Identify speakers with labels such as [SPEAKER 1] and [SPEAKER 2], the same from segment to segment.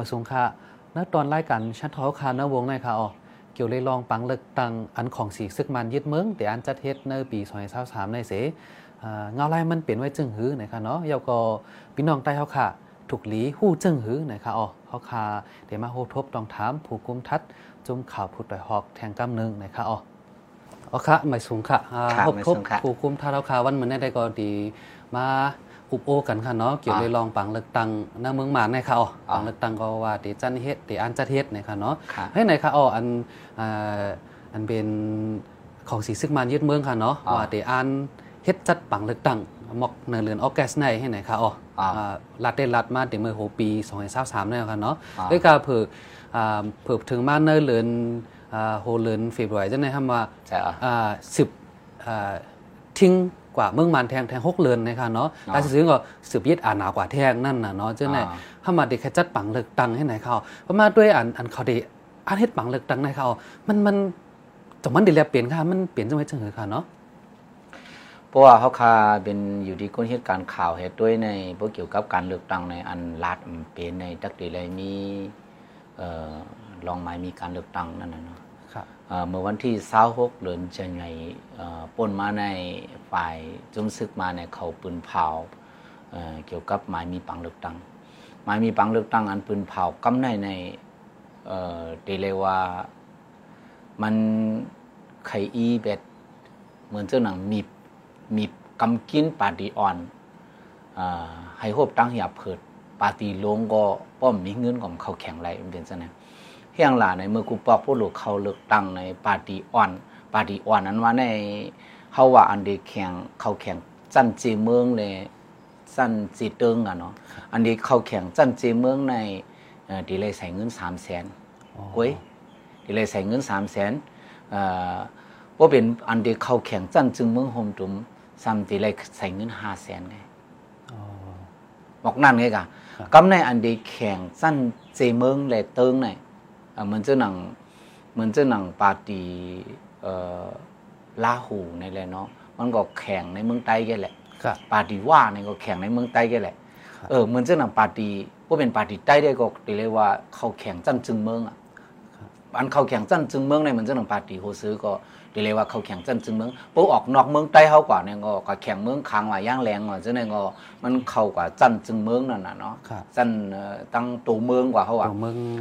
[SPEAKER 1] มาสงค่ะณตอนรายการชัดทอคาเนวงในค่ะอ๋อเกี่ยวเลยลองปังเลิกตังอันของสีซึกมันยึดเมืองแต่อันจัดเฮ็ดในปี2023ในเสเงาลายมันเปลี่ยนไว้จึงหือนะคะเนาะยาวก็พี่น้องใต้เฮาค่ะถูกหลีหู้จึงหือนะคะอ๋อเฮาค่ะเดี๋ยวมาโหทบต้องถามผู้กุมทัดจุ่มข่าวผู้ต่อยหอกแทงกำนึงนะคะอ๋ออ๋อค่ะหมายสูงค่ะพบทบผู้คุมทัดเฮาค่ะวันเหมือนได้ก็ดีมา อุบโอกันค่ะเนาะเกี่ยวเลยลองปังเลือกตังหน้าเมืองหมานในค่ะอ๋อปังเลือกตังก็ว่าตีจันเฮ็ดตีอันจัดเฮ็ดในค่ะเนาะให้ไหนค่ะอ๋ออันอันเป็นของสีซึกมันยึดเมืองค่ะเนาะว่าตีอันเฮ็ดจัดปังเลือกตังหมอกในเรือนออแกสในให้ไหนค่ะอ๋อลัดได้ลัดมาเดี๋ยวเมื่อโหปี2023เนี่ยค่ะเนาะด้วยการเผื่อเผื่อถึงมาในเรือนโฮเรือนเฟบรุยจะไหนทำว่าสิบทิ้ง กว่าเมืองมันแทงแทงหกเรือนนะคะเนาะการซื้อก็สืบยึดอ่านหนากว่าแทงนั่นน่ะเนาะเจ้าไหนถ้ามาเด็กแค่จัดปังเลือกตังให้ไหนเขาเพราะมาด้วยอันอันเขาดีอันเฮ็ดปังเลือกตังในเขามันมันจมันดีแล้วเปลี่ยนค่ะมันเปลี่ยนจังไว้จังเลยค่ะเนาะ
[SPEAKER 2] เพราะว่าเขาคาเป็นอยู่ที่ก้นเหตุการณ์ข่าวเหตุด้วยในพวกเกี่ยวกับการเลือกตั้งในอันรัฐเป็นในตักดีเลยมีลองหมายมีการเลือกตั้งนั่นนะเนาะ เมื่อวันที่26เดือนจันยายป่นมาในฝ่ายจุมซึกมาในเขาปืนเผาเกี่ยวกับหมายมีปังเลือกตั้งหมายมีปังเลือกตั้งอันปืนเผากำในในเดเลว่ามันไขอีเบ็ดเหมือนเจ้าหนังมีมีกำกินปาดีอ่อนให้หบตั้งหยาบเผิดปาตีลงก็ป้อมมีเงินของเขาแข็งไรเป็นซะนะ เฮียงหลาในเมื่อกูปอกผู้หลูกเขาเลือกตั้งในปาตีอ่อนปาตีอ่อนนั้นว่าในเขาว่าอันเดแข่งเขาแข่งจันจีเมืองเลยจันจีเติงอะเนาะอันนี้เขาแข่งจันจีเมืองในดีเลยใส่เงินสามแสนเว้ยดีเลยใส่เงินสามแสนว่าเป็นอันเดียเขาแข่งจันจึงเมืองโฮมจุมซ้ำตีเลยใส่เงินห้าแสนไงบอกนั่นไงกะกำในอันเดียแข่งจันเจเมืองเลยเติงไงเหมือนเจ้าหนังเหมือนเจ้าหนังปาตีลาหูในแหละเนาะมันก็แข่งในเมืองใต้แกแหละปาตีว่าในก็แข่งในเมืองใต้แกแหละเออเหมือนเจ้าหนังปาตีว่าเป็นปาตีใต้ได้ก็ตีเลยว่าเขาแข่งจันจึงเมืองอะอันเขาแข่งจันจึงเมืองในเหมือนเจ้าหนังปาตีโฮซื้อก็ ดีเลยว่าเขาแข่งจันจึงเมืองปุ๊ออกนอกเมืองใต้เขากว่าเนี่ยก็แข่งเมืองค้างว่าย่างแรงว่าเจ้าเนี่ยก็มันเข้ากว่าจันจึงเมืองนั่นน่ะเนาะจันตั้งตัวเมืองกว่าเขาอะ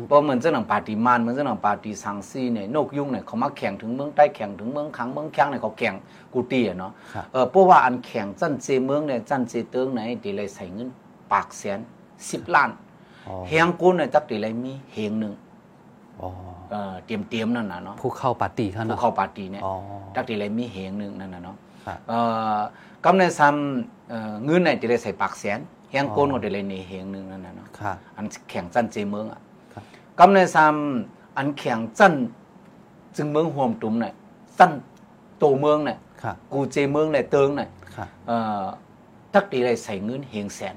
[SPEAKER 2] เพราะเหมือนเจ้าหนังปาตีมานเหมือนเจ้าหนังปาตีสังซีเนี่ยนกยุงเนี่ยเขามาแข่งถึงเมืองใต้แข่งถึงเมืองค้างเมืองแข้งเนี่ยเขาแข่งกูตีอะเนาะเออเพราะว่าอันแข่งจันเจเมืองเนี่ยจันเจเติงไหนดีเลยใส่เงินปากแสนสิบล้านเฮียงกูเนี่ยจักดีเลยมีเฮงหนึ่ง เตรียมเตรียมนั่นน่ะเนาะ
[SPEAKER 1] ผู้เข้าปาร์ตี้
[SPEAKER 2] เขาเนาะผู้เข้าปาร์ตี้เนี่ยตักทีไรมีเหงหนึ่งนั่นน่ะเนาะกำในซ้ำเงินในจะได้ใส่ปากแสนเฮียงโกนก็จะเลยในเหงหนึ่งนั่นน่ะเนาะอันแข่งจันเจเมืองอะกำในซ้ำอันแข่งจันจึงเมืองห่วมตุ้มเนี่ยจันโตเมืองเนี่ยกูเจเมืองเนี่ยเติงเนี่ยตักทีไรใส่เงินเหงแสน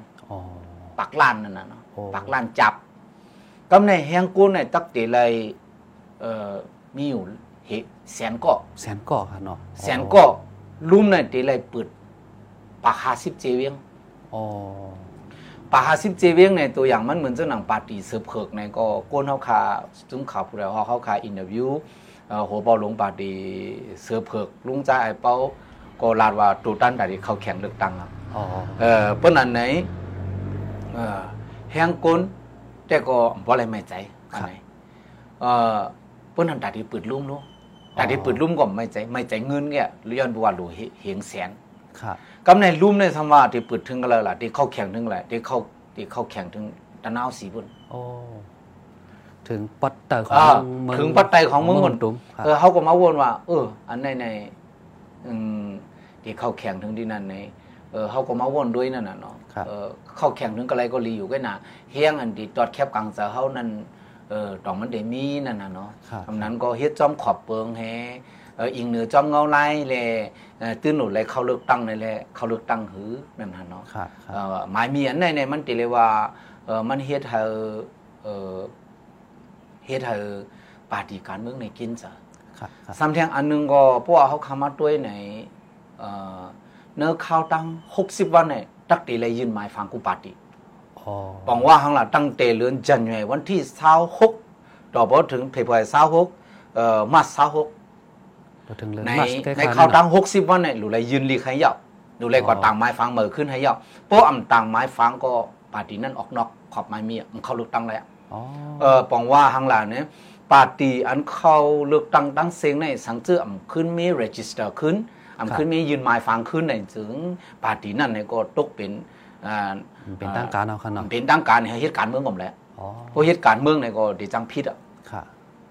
[SPEAKER 2] ปักล้านนั่นน่ะเนาะปักล้านจับกำในแหงกูในตักตีเลยเอ่อ มีอยู่เฮแสนก็
[SPEAKER 1] แสนก็ค่ะเนาะ
[SPEAKER 2] แสนก็ลุ่มในตีเลยเปิดปากหาสิบเจเวียงอ๋อปากหาสิบเจเวียงในตัวอย่างมันเหมือนเจ้าหนังปาร์ตี้เสือเพิกในก็ก้นเขาคาจุ้มข่าวผู้ใดเขาคาอินเตอร์วิวหัวเปาลงปาร์ตี้เสือเพิกลุงจ้าไอเปาก็ลาดว่าตูตันแต่ที่เขาแข่งเลือกตั้งอะเออเปิ้นอันไหนเออแหงก้นแต่ก็บ่อะไรไม่ใจอะไรเออ เพิ่นทำตาที่ปืดลุ่มเนาะตาที่ปืดลุ่มก็ไม่ใจไม่ใจเงินเนี่ยหรือย้อนว่าหลูเหียงแสนครับกำในลุ่มในสมาที่ปืดถึงกันแล้วล่ะที่เข้าแข่งถึงแหละที่เข้าที่เข้าแข่งถึงตะนาวสีบุญโอ้
[SPEAKER 1] ถึงปัตตาของ
[SPEAKER 2] ถึงปัตไตของเมืองคนเออเขาก็มาวนว่า เออ อันในในอืมที่เข้าแข่งถึงที่นั่นในเออเขาก็มาวนด้วยนั่นน่ะเนาะเออเข้าแข่งถึงกะไรก็รีอยู่ก็น่ะเฮียงอันที่จอดแคบกลางเสาเขานั่น เออตองมันเดมีนั่นน่ะเนาะคำนั้นก็เฮ็ดจอมขอบเปิงแฮเอออิงเหนือจอมเงาไล่แลตื้นหนุนเลยเขาเลือกตั้งนี่แหละเขาเลือกตั้งหือนั่นน่ะเนาะเออหมายมีอันในในมันติเลยว่าเออมันเฮ็ดให้เออเฮ็ดให้ปาร์ตี้การเมืองในกินซะซ้ำแทงอันนึงก็พวกเขาเข้ามาด้วยในเออเนื้อข้าวตั้ง60วันเนี่ยตักตีเลยยืนหมายฟังกูปาร์ตี้
[SPEAKER 1] อ๋อ
[SPEAKER 2] บอกว่าหังละตั้งแต่เดือนจันยายวันที่26ต่อพอถึงเผยๆ26เอ่อมาส26
[SPEAKER 1] เราถึงเรื่อง
[SPEAKER 2] ใน
[SPEAKER 1] มัสใกล้
[SPEAKER 2] ใน
[SPEAKER 1] ๆ
[SPEAKER 2] เขา
[SPEAKER 1] นั่น
[SPEAKER 2] ตั้
[SPEAKER 1] น่ะ
[SPEAKER 2] งหกสิบวันเนี่ยหนูเลยยืนลีกให้เหยาหนูเลยก็
[SPEAKER 1] อ๋อ
[SPEAKER 2] ต่างไม้ฟังเหมือขึ้นให้เหยาเพราะอ่ำต่างไม้ฟังก็ปาร์ตี้นั่นออกนอกขอบไม้มีอะมันเข้าเลือกตั้งเลยอะ
[SPEAKER 1] อ๋อ
[SPEAKER 2] เออปองว่าหังหลานเนี่ยปาร์ตี้อันเข้าเลือกตั้งตั้งเสียงในสังเจืออ่ำขึ้นมี register ขึ้นอ่ำขึ้นมียืนไม้ฟังขึ้นในถึงปาร์ตี้นั่นเนี่ยก็ตกเป็นอ่า
[SPEAKER 1] มัน เป็นตั้งการเอาขนาด
[SPEAKER 2] เป็นตั้งการให้เหตุการณ์เมืองผมแหละ
[SPEAKER 1] อ๋อ
[SPEAKER 2] เพราะเหตุการณ์เมืองเนี่ยก็ดีจังพิษอะ
[SPEAKER 1] ค่ะ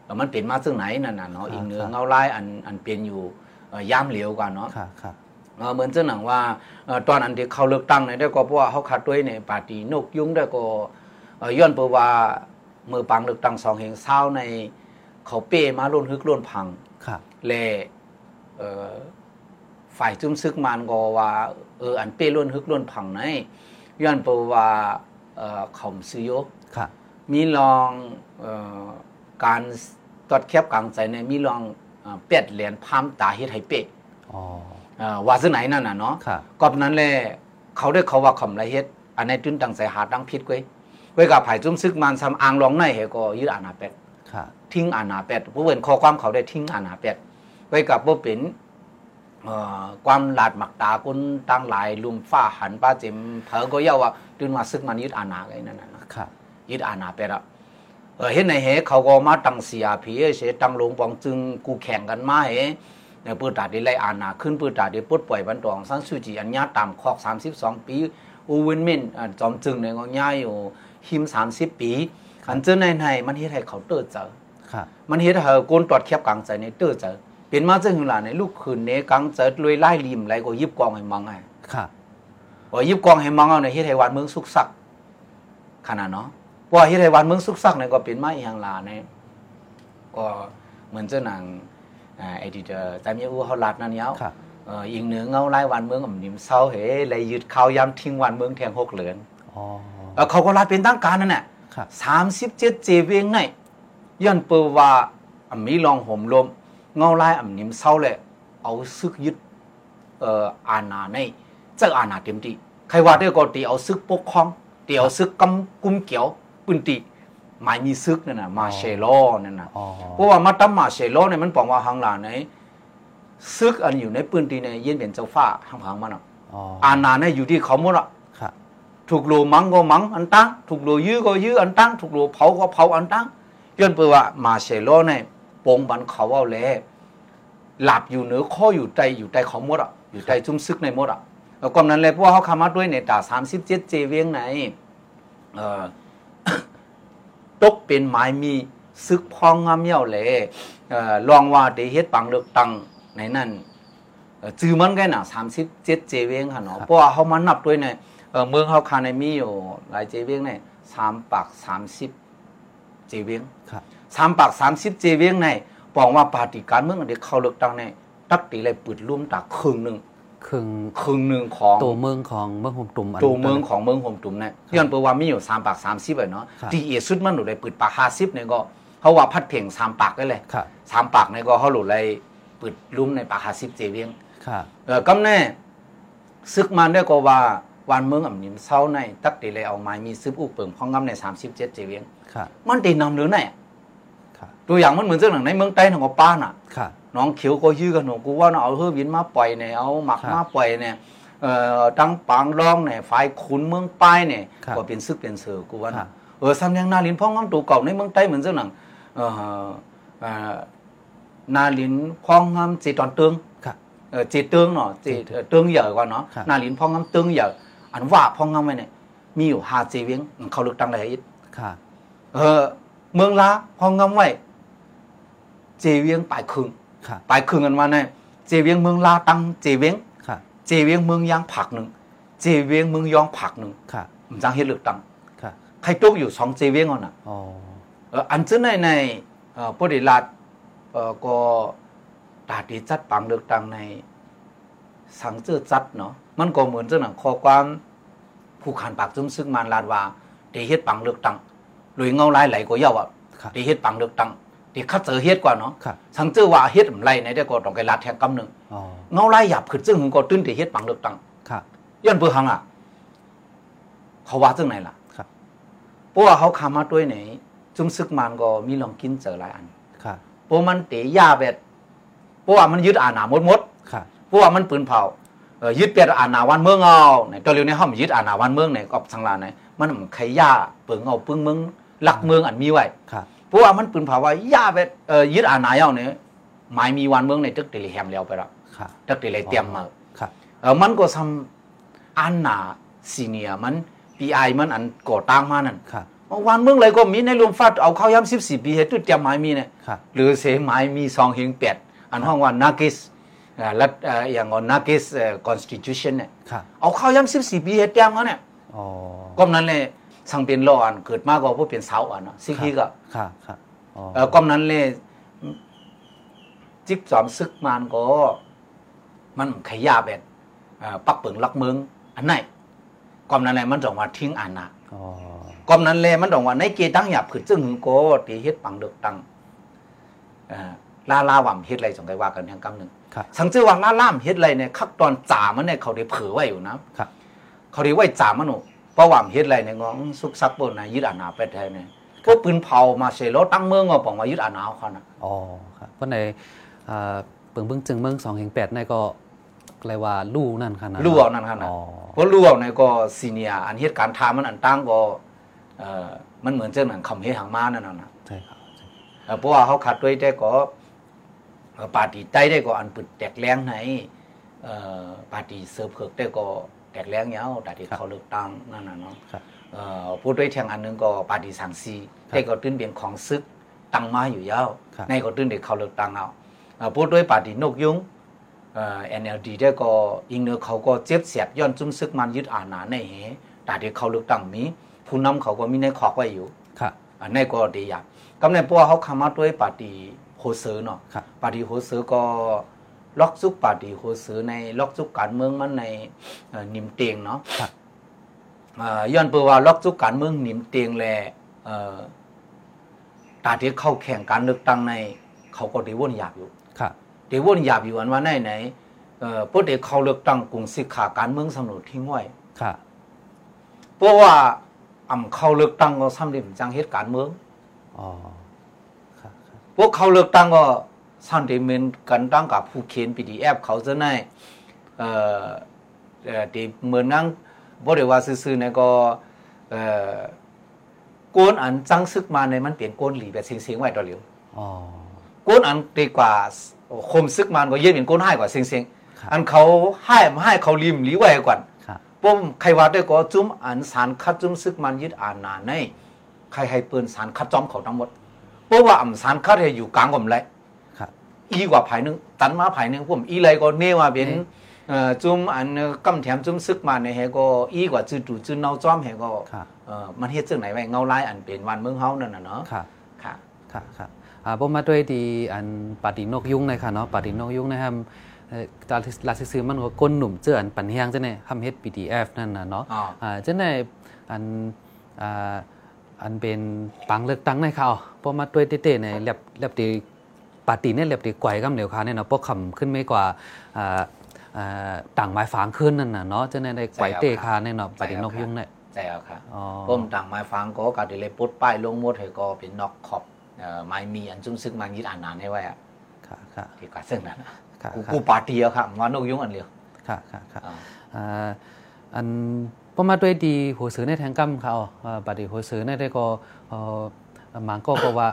[SPEAKER 2] เออมันเป็นมาซึ่งไหนนั่นน่ะเนาะ
[SPEAKER 1] ครับ
[SPEAKER 2] อีกเหนือ
[SPEAKER 1] ครับ
[SPEAKER 2] เงาไล่อันอันเป็นอยู่เอ่อย่ามเหลวกว่าเนาะ
[SPEAKER 1] ค่ะค่ะ
[SPEAKER 2] เอ่อเหมือนเจ้าหนังว่าเอ่อตอนอันที่เขาเลือกตั้งเนี่ยได้ก็เพราะว่าเขาขัดด้วยในปาร์ตี้นกยุงได้ก็เอ่อย้อนเปว่าเมื่อปังเลือกตั้งสองแห่งเศร้าในเขาเป้มาล้นฮึกล้นพัง
[SPEAKER 1] ค่ะ
[SPEAKER 2] และเอ่อฝ่ายจุ้มซึกมันก็ว่า เอออันเป้ล้นฮึกล้นพังในย้อนเปว่าเอ่อเขาซื้อโย
[SPEAKER 1] ค่ะ
[SPEAKER 2] มีลองเออการตอดแคบกลางใจเนี่ยมีลองเอ่อเป็ดเหรียญพามตาเฮ็ดให้เป๊ะ
[SPEAKER 1] อ๋อ
[SPEAKER 2] เอ่อว่าซะไหนนั่นน่ะเนาะ
[SPEAKER 1] ค่ะ
[SPEAKER 2] ก็นั้นแหละเขาได้เขาว่าคำไรเฮ็ดอันในตื้นตังใส่หาดังพิษไว้ไว้กับไผ่จุ้มซึกมันซ้ำอ่างรองในเหก็ยึดอานาเป็ด
[SPEAKER 1] ค่ะ
[SPEAKER 2] ทิ้งอานาเป็ดผู้เป็นข้อความเขาได้ทิ้งอานาเป็ดไว้กับบ่เป็นเอ่อ ความหลาดหมักตากุนตั้งหลายลุมฟ้าหันป้าเจมเผอก็เยาว่าตื้นมาซึกมันยึดอานาไงนั่นน่ะเนาะ
[SPEAKER 1] ค่ะ
[SPEAKER 2] ยึดอาณาเป็ดอะเออเห็นในเหเขาก็มาตั้งเสียผีเสตั้งลงปองจึงกูแข่งกันมาเหเนี่ยปืนตาดีไล่อาณาขึ้นปืนตาดีปลดปล่อยบันตองสันสุจีอัญญาตามคอก32ปีอูวินมินอ่าจอมจึงเนี่ยก็ย้ายอยู่หิม30ปีอันเจอในในมันเฮ็ดให้เขาเติร์เจอ
[SPEAKER 1] ค่ะ
[SPEAKER 2] มันเฮ็ดให้โกนตอดแคบกลางใจในเติร์เจอ เป็นมาจังหลาในลูกคืนเนกลางเจอรวยไล่ริมไหลก็ยิบกองให้มังไง
[SPEAKER 1] ค่ะ
[SPEAKER 2] ว่ายิบกองให้มังเอาในเฮ็ดให้วันเมืองสุขสักดิ์ขนาดเนาะเพราะว่าเฮ็ดให้วันเมืองสุขสักดิ์เนี่ยก็เป็นมาอีหยังลาเนี่ยก็เหมือนเจ้าหนังอ่าไอ้ที่จะจำยังอู้เขาลัดนั่นเนี้ย
[SPEAKER 1] ค่ะ
[SPEAKER 2] เอ่ออีกเหนือเงาไล่วันเมืองอ่ำนิมเศร้าเหเลยยึดเขายำทิ้งวันเมืองแทงหกเหลือน
[SPEAKER 1] อ๋อ
[SPEAKER 2] เอ่อเขาก็ลัดเป็นตั้งการนั่นแหละ
[SPEAKER 1] ค่ะ
[SPEAKER 2] สามสิบเจ็ดเจเวียงในย้อนเปอว่าอ่ำมีลองห่มลม เงาไล่อ่ำนิมเศร้าเลยเอาซึกยึดเอ่ออาณาในเจ้าอาณาเต็มที่ใครว่าได้ก็ตีเอาซึกปกครองตีเอาซึกกำกุมเกี่ยวปืนตีหมายมีซึกนั่นน่ะมาเชโลนั่นน่ะ
[SPEAKER 1] อ๋อ
[SPEAKER 2] เพราะว่ามาตั้มมาเชโลเนี่ยมันบอกว่าหังหลานในซึกอันอยู่ในปืนตีเนี่ยยินเป็นเจ้าฟ้าหังพังมันอะ
[SPEAKER 1] อ๋อ
[SPEAKER 2] อาณาเนี่ยอยู่ที่เขาหมดอะ
[SPEAKER 1] ค่ะ
[SPEAKER 2] ถูกโลมังก็มังอันตั้งถูกโลยื้อก็ยื้ออันตั้งถูกโลเผาก็เผาอันตั้งย้อนเปว่ามาเชโลเนี่ย ปงบันเขาเอาแลหลับอยู่เหนือข้ออยู่ใต้อยู่ใต้เขาหมดอะอยู่ใต้จุ้มซึกในหมดอะแล้วก็นั้นเลยเพราะว่าเขาคำมาด้วยในตาสามสิบเจ็ดเจเวียงไหนเอ่อตกเป็นหมายมีซึกพองงามเหี่ยวเลยเอ่อลองว่าได้เฮ็ดปังเลือกตั้งในนั้นเอ่อจือมันแค่น่ะ37เจเวงค่ะเนาะเพราะว่าเฮามานับด้วยเนี่ยเอ่อเมืองเฮาคาในมีอยู่หลายเจเวงเนี่ย3ปาก30เจเวง
[SPEAKER 1] ค่ะ
[SPEAKER 2] 3ปาก30เจเวงในบอกว่าปาฏิการเมืองอันเด็กเข้าเลือกตั้งเนี่ยตักตีเลยปืดลุ่มตาครึ่งหนึง
[SPEAKER 1] ครึ่ง
[SPEAKER 2] ครึ่งหนึงของ
[SPEAKER 1] ตัวเมืองของเมืองหุมตุ่มน
[SPEAKER 2] ตัวเมืองของเมืองห่มตุ่มเนี่ยย้อนเปว่ามีอยู่3ปาก30อะเนาะ
[SPEAKER 1] ครับ
[SPEAKER 2] ที่เอสุดมันอยู่ได้ปืดปาก50เนี่ยก็เขาว่าพัดเพ่ง3ปากได้เลย
[SPEAKER 1] ค่ะ
[SPEAKER 2] สามปากในก็เขาหลุดเลยปิดลุ่มในปากหาสิบเจเวียง
[SPEAKER 1] ค่ะ
[SPEAKER 2] เออกำแน่ซึกมันได้ก็ว่าวันเมืองอ่ำนิมเศร้าในตักตีเลยเอาไม้มีซึบอุกเปิงพ้องกำในสามสิบเจ็ดเจเวียง
[SPEAKER 1] ค่ะ
[SPEAKER 2] มันตีนำหรือไง
[SPEAKER 1] ค่ะ
[SPEAKER 2] ตัวอย่างมันเหมือนเจ้าหนังในเมืองใต้ของป้าน่ะ
[SPEAKER 1] ค่ะ
[SPEAKER 2] น้องเขียวก็ยื้อกันหนูกูว่าเนาะเอาเฮือวินมาปล่อยเนี่ยเอาหมัก
[SPEAKER 1] ครับ
[SPEAKER 2] มาปล่อยเนี่ยเอ่อตั้งปางร้องเนี่ยฝ่ายขุนเมืองป้ายเนี่ย
[SPEAKER 1] ครับ
[SPEAKER 2] ก็เป็นซึกเป็นเสือกูว่า
[SPEAKER 1] ครั
[SPEAKER 2] น่ะ
[SPEAKER 1] บ
[SPEAKER 2] เออซ้ำยังนาลินพ้องกำตัวเก่าในเมืองใต้เหมือนเจ้าหนังเอ่อเอ่อนาลินพ้องกำจีตอนเตือง
[SPEAKER 1] ค่ะ
[SPEAKER 2] เออจีเตืองเนาะจีเอ่อเตืองเหยอะก่อนเนาะ
[SPEAKER 1] ครับ
[SPEAKER 2] นาลินพ้องกำเตืองเหยอะอันว่าพ้องกำไว้เนี่ยมีอยู่ห้าจีเวียงเขาเลือกตั้งอะไรอีก
[SPEAKER 1] ค่ะ
[SPEAKER 2] เออเมืองลาพ้องกำไว้ เจเวียงปลายครึ่ง
[SPEAKER 1] ค่ะ
[SPEAKER 2] ปลายครึ่งกันมาเนี่ยเจเวียงเมืองลาตั้งเจเวียง
[SPEAKER 1] ค่ะ
[SPEAKER 2] เจเวียงเมืองยางผักหนึ่งเจเวียงเมืองยองผักหนึ่ง
[SPEAKER 1] ค่ะ
[SPEAKER 2] มันจังเฮ็ดเลือกตั้ง
[SPEAKER 1] ค่ะ
[SPEAKER 2] ใครตกอยู่สองเจเวียงอะน่ะ
[SPEAKER 1] อ๋อ
[SPEAKER 2] เอออันซึ่งในในเอ่อปฏิรัฐเอ่อก็ตาดีจัดปังเลือกตั้งในสังเจอจัดเนาะมันก็เหมือนเจ้าหนังข้อความผู้ขันปากซึมซึ่งมันลาดว่าได้เฮ็ดปังเลือกตั้งหรือเงาลายไหลก็เยาว่า
[SPEAKER 1] ค่ะ
[SPEAKER 2] ได้เฮ็ดปังเลือกตั้ง ที่คัดเจอเฮ็ดกว่าเนาะ
[SPEAKER 1] ค่ะ
[SPEAKER 2] สังเจอว่าเฮ็ดอำไรในได้ก็ต้องไปลาดแทงกำหนึ่ง
[SPEAKER 1] อ๋อ
[SPEAKER 2] เงาลายหยับขึ้นซึ่งหึงก็ตื้นที่เฮ็ดปังเลือกตั้ง
[SPEAKER 1] ค่ะ
[SPEAKER 2] ย้อนเพื่อหังอะ เขาว่าซึ่งไหนล่ะ
[SPEAKER 1] ครับ
[SPEAKER 2] เพราะว่าเขาขามาด้วยไหนจุ่มซึกมันก็มีลองกินเจอหลายอัน
[SPEAKER 1] ค่ะ
[SPEAKER 2] เพราะมันเตะยาแบบเพราะว่ามันยึดอาณาหมดหมด
[SPEAKER 1] ค่ะ
[SPEAKER 2] เพราะว่ามันปืนเผาเออยึดเป็ดอาณาวันเมืองเอาในตัวเร็วในห้องยึดอาณาวันเมืองในกอบสังลาในมันไขยาเปิงเอาปึ้งเมืองหลักเมืองอันมีไว้
[SPEAKER 1] ค่ะ
[SPEAKER 2] เพราะว่ามันปืนเผาว่ายาแบบเออยึดอาณาเอาเนี่ยหมายมีวันเมืองในตึกเตลีแฮมแล้วไปแล้ว
[SPEAKER 1] ค่ะ
[SPEAKER 2] ตึกเตลีเตรียมมา
[SPEAKER 1] ค่ะ
[SPEAKER 2] เออมันก็ทำอันนาซีเนียมันปีไอมันอันก่อตั้งมานั่น
[SPEAKER 1] ค่ะ
[SPEAKER 2] วันเมืองเลยก็มีในรวมฟัดเอาเข้าย้ำสิบสี่ปีเหตุเตรียมหมายมีเนี่ย
[SPEAKER 1] ค่ะ
[SPEAKER 2] หรือเสหมายมีซองเฮงเป็ดอันห้องว่านากิสรัฐอย่างว่านากิสคอนสติทูชันเนี่ย
[SPEAKER 1] ค่ะ
[SPEAKER 2] เอาเข้าย้ำสิบสี่ปีเหตุเตรียมเขาเนี่ย
[SPEAKER 1] อ๋อ
[SPEAKER 2] ก้มนั้นเลย สังเป็นรออันเกิดมาก็ผู้เป็นสาวอันเนาะซิกฮีก็
[SPEAKER 1] ค่ะค่ะอ๋อ
[SPEAKER 2] เออก้มนั้นเลยจิกจอมซึกมันก็ มันขยาแบบเอ่อปักเปิงลักเมืองอันไหนก้มนั้นเลยมันจองว่าทิ้งอันนะ
[SPEAKER 1] อ๋อ
[SPEAKER 2] ก้มนั้นเลยมันจองว่าในเกตั้งหยาบคือจึงหึงโกตีเฮ็ดปังเดือกตังเอ่อลาลาว่ำเฮ็ดอะไรสงไกว่ากันทางกำหนึ่ง
[SPEAKER 1] ค่ะ
[SPEAKER 2] สังเจอว่าลาล่ามเฮ็ดอะไรเนี่ยคักตอนจ่ามันเนี่ยเขาได้เผอไว้อยู่นะ
[SPEAKER 1] ค่ะ
[SPEAKER 2] เขาได้ไว้จ่ามันหนู เพราะว่ามันเฮ็ดอะไรเนี่ยงองสุกซักบนนะยึดอาณาไปแทนเนี่ยพวกปืนเผามาเสรตั้งเมืองก็บอกว่ายึดอาณาเขานะ
[SPEAKER 1] อ๋อครับเพราะในอ่าเปิงเบิ่งจึงเมืองสองแห่งแปดในก็เรียกว่าลู่นั่นค่ะนะ
[SPEAKER 2] รู้เอานั่นครับนะ
[SPEAKER 1] อ๋อ
[SPEAKER 2] เพราะรู้เอาเนี่ยก็ซีเนียอันเหตุการณ์ทามันอันตั้งก็เอ่อมันเหมือนเจ้าหนังคำเฮ็ดหางมานั่นน่ะนะ
[SPEAKER 1] ใช่ครับใช่
[SPEAKER 2] เอ่อเพราะว่าเขาขัดด้วยแต่ก็เอ่อปาร์ตี้ใต้ได้ก็อันปึดแตกแรงไหนเอ่อปาร์ตี้เสิร์ฟเพิกได้ก็ แตกแรงยาวแต่ที่เขาเลือกตั้งนั่นน่ะเนาะ
[SPEAKER 1] ครับ
[SPEAKER 2] เอ่อพูดด้วยแทงอันหนึงก็ปาร์ตี้สังซี
[SPEAKER 1] ครับ
[SPEAKER 2] ได้ก็ตื้นเป็นของซึกตั้งมาอยู่ยาว
[SPEAKER 1] ครับ
[SPEAKER 2] ในก็ตื้นเด็กเขาเลือกตั้งเอาเอ่อพูดด้วยปาร์ตี้นกยุงเอ่อ NLD ได้ก็อิงเนอเขาก็เจ็บเสียดย้อนจุ้มซึกมันยึดอาณาในเหแต่ที่เขาเลือกตั้งมีผู้นำเขาก็มีในขอกไว้อยู่
[SPEAKER 1] ค่ะ
[SPEAKER 2] อันนี้ก็ดีอย่างกำเนิดพวกเขาคำมาด้วยปาร์ตี้โฮเซอร์เนาะ
[SPEAKER 1] ครับ
[SPEAKER 2] ปาร์ตี้โฮเซอร์ก็ ล็อกซุกปาร์ตี้โฮเซอร์ในล็อกซุกการเมืองมันในเอ่อนิมเตียงเนาะ
[SPEAKER 1] ครับ
[SPEAKER 2] เอ่อย้อนเปว่าล็อกซุกการเมืองนิมเตียงแลเอ่อตาที่เข้าแข่งการเลือกตั้งใน เขาก็ได้วนหยาบอยู่
[SPEAKER 1] ค่ะ
[SPEAKER 2] ได้วนหยาบอยู่อันว่าในไหนเอ่อพวกเด็กเขาเลือกตั้งกรุงสิขาการเมืองสนุนทิ้งไว้
[SPEAKER 1] ค่ะ
[SPEAKER 2] เพราะว่าอ่ำเขาเลือกตั้งก็ซ้ำเดิมจังเหตุการเมือง
[SPEAKER 1] อ๋อค่ะค่ะ
[SPEAKER 2] พวกเขาเลือกตั้งก็ สันติเมนกันตั้งกับผู้เขียนปีดีแอปเขาจะในเอ่อเอ่อที่เหมือนนั่งบ่ได้ว่าซื่อๆเนี่ยก็เอ่อโกนอันจังซึกมาในยมันเปลี่ยนโกนหลีแบบเสียงๆไว้ต่อเหลียว
[SPEAKER 1] อ๋อ
[SPEAKER 2] โกนอันดีกว่าคมซึกมันก็เย็นเป็นโกนให้กว่าเสียง
[SPEAKER 1] ครับ
[SPEAKER 2] ๆอันเขาให้มาให้เขาริมหลีไว้ก่อน
[SPEAKER 1] ค่ะ
[SPEAKER 2] ผมใครว่าได้ก็จุ้มอันสารคัดจุ้มซึกมันยึดอาณาในใครให้ปืนสารคัดจอมเขาทั้งหมดเพราะว่าอำสารคัดให้อยู่กลางกลมไร
[SPEAKER 1] ครับ
[SPEAKER 2] อีกว่าภายหนึ่งตันมาภายหนึ่งผมอีไรก็เนว่าเป็น
[SPEAKER 1] นี่
[SPEAKER 2] เอ่อจุ่มอันกำแถมจุ่มซึกมาในเฮก็อีกว่าจืดดูจืดเนาจอมเฮก็
[SPEAKER 1] ค่ะ
[SPEAKER 2] เอ่อมันเฮ็ดจังไหนไว้เงาลายอันเป็นวันเมืองเฮานั่นน่ะเนาะ
[SPEAKER 1] ค่ะ
[SPEAKER 2] ค่ะ
[SPEAKER 1] ค่ะค่ะอ่าผมมาด้วยดีอันปาตินกยุงเลยค่ะเนาะปาตินกยุงนะครับเอ่อตาลาซิซื้อมันก็ก้นหนุ่มเจืออันปันเฮียงจ้ะเนี่ยทำเฮ็ด PDF นั่นน่ะเนาะ
[SPEAKER 2] อ๋อ
[SPEAKER 1] อ่าจ้ะเนี่ยอันอ่าอันเป็นปังเลือกตั้งในเขาพอมาด้วยเต้ๆเนี่ยแลบแลบตีปา ติเนี่ยแลบตีไกวกำเหลวค่ะเนี่ยเนาะพวกคำขึ้นไม่กว่าอ่าอ่าต่างหมายฝางขึ้นนั่นน่ะเนาะจ้ะเนี่ยได้ไกวเตะคาเนี่ยเนาะปาตินกยุงเนี่ย
[SPEAKER 2] ใช่แล้วค่ะ
[SPEAKER 1] อ๋อ
[SPEAKER 2] ผมต่างไม้ฟังก็กะได้เลยปลดป้ายลงหมดให้ก็เป็นนอกขอบเอ่อไม้มีอันจุ่มซึกมันยึดอาณาให้ไว้อะ
[SPEAKER 1] ค่ะค่ะ
[SPEAKER 2] ที่กะซึ่งนั้นน่ะ
[SPEAKER 1] ค่ะ
[SPEAKER 2] กู
[SPEAKER 1] ค่ะ
[SPEAKER 2] กูปาร์ตี้อะครับว่านกยุงอันเดียว
[SPEAKER 1] ค่ะค่ะค่ะ
[SPEAKER 2] อ่า
[SPEAKER 1] อ่าอันพอมาด้วยดีหัวสือในแทงกัมเขาอ่าบัดดีหัวสือในได้ก็เอ่อหมางก็ก็ว่า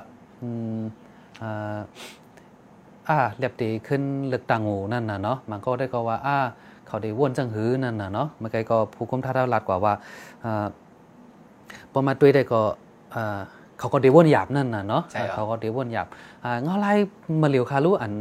[SPEAKER 1] อืมอ่าอ่าเรียบดีขึ้นเลือกตั้งหูนั่นน่ะเนาะหมางก็ได้ก็ว่าอ่าเขาได้ว่นจังหือนั่นน่ะเนาะมันไกก็ผู้คุมท่าเท่ารัดกว่าว่าอ่าพอมาด้วยได้ก็อ่าเขาก็ได้ว่นหยาบนั่นน่ะเนาะ
[SPEAKER 2] ใช่ครับ
[SPEAKER 1] เขาก็ได้ว่นหยาบอ่าเงาไล่มาเหลียวคารู้อัน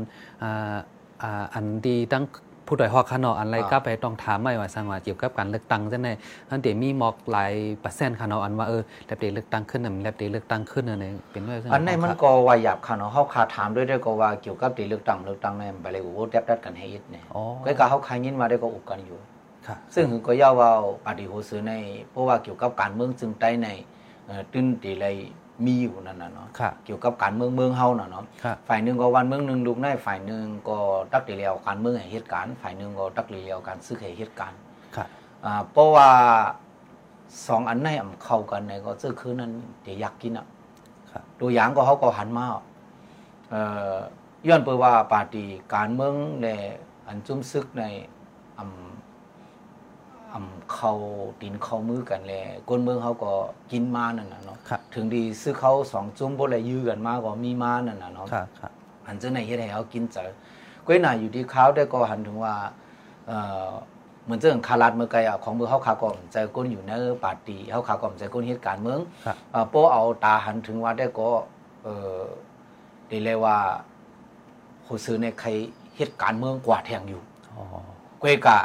[SPEAKER 1] อ่าอ่าอันดีตั้ง ผู้ดอยฮอกคานออันไร
[SPEAKER 2] อ่า
[SPEAKER 1] ก็ไปต้องถามไม่ว่าสังว่าเกี่ยวกับการเลือกตั้งจังได๋อันเดี๋ยวมีมอกหลายเปอร์เซ็นต์คานออันว่าเออแลบเดเลือกตั้งขึ้นน่ะมันแลบเดเลือกตั้งขึ้นน่ะเนี่ยเป็นด้วยซึ่ง
[SPEAKER 2] อันนี้มัน
[SPEAKER 1] ของ
[SPEAKER 2] ก็ว่าหยาบค่ะเนาะเฮาคาถามด้วยได้ก็ว่าเกี่ยวกับตีเลือกตั้งเลือกตั้งเนี่ยไปเลยโอ้โหแทบดัดกันให้ยิดเนี่ย
[SPEAKER 1] อ๋อ
[SPEAKER 2] ก็ก็เฮาคายยินมาได้ก็อุกกันอยู่
[SPEAKER 1] ค่ะ
[SPEAKER 2] ซึ่งก็ย่าว่าปฏิโหซื้อในเพราะว่าเกี่ยวกับการเมืองจึงใต้ในเอ่อตื้นตีไร มีอยู่นั่นน่ะเนาะ
[SPEAKER 1] ค่ะ
[SPEAKER 2] เกี่ยวกับการเมืองเมืองเฮาน่ะเนาะ
[SPEAKER 1] ค่ะ
[SPEAKER 2] ฝ่ายหนึ่งก็วันเมืองหนึ่งลูกในฝ่ายหนึ่งก็ตักตีเลียวการเมืองให้เหตุการณ์ฝ่ายหนึ่งก็ตักตีเลียวการซื้อให้เหตุการณ์
[SPEAKER 1] ค่ะ
[SPEAKER 2] อ่าเพราะว่าสองอันไหนอ่ำเข้ากันในก็เจ้าคือนั้นเดี๋ยวอยากกินอะ
[SPEAKER 1] ครับ
[SPEAKER 2] ตัวอย่างก็เขาก็หันมาเอ่อย้อนไปว่าปาร์ตี้การเมืองในอันจุ้มซึกใน อำอำเข้าตีนเข้ามือกันแลคนเมืองเขาก็กินมานั่นน่ะเนาะ
[SPEAKER 1] ครับ
[SPEAKER 2] ถึงดีซื้อเขาสองจุ้มบ่เลยยื้อกันมาก็มีมานั่นน่ะเนาะ
[SPEAKER 1] ครับครับ
[SPEAKER 2] อันเจ้าไหนเฮ็ดให้เขากินเจอก้อยหน่าอยู่ที่เขาได้ก็หันถึงว่าเอ่อเหมือนเจ้าคารัดเมื่อไกลอะของเมืองเขาขาก่อมใจก้นอยู่ในปาร์ตี้เขาขาก่อมใจก้นเหตุการณ์เมือง
[SPEAKER 1] ครับ
[SPEAKER 2] เอ่อโป้เอาตาหันถึงว่าได้ก็เออได้เลยว่าผู้ซื้อในใครเหตุการณ์เมืองกว่าแทงอยู่
[SPEAKER 1] อ๋อ
[SPEAKER 2] ก้อยกะ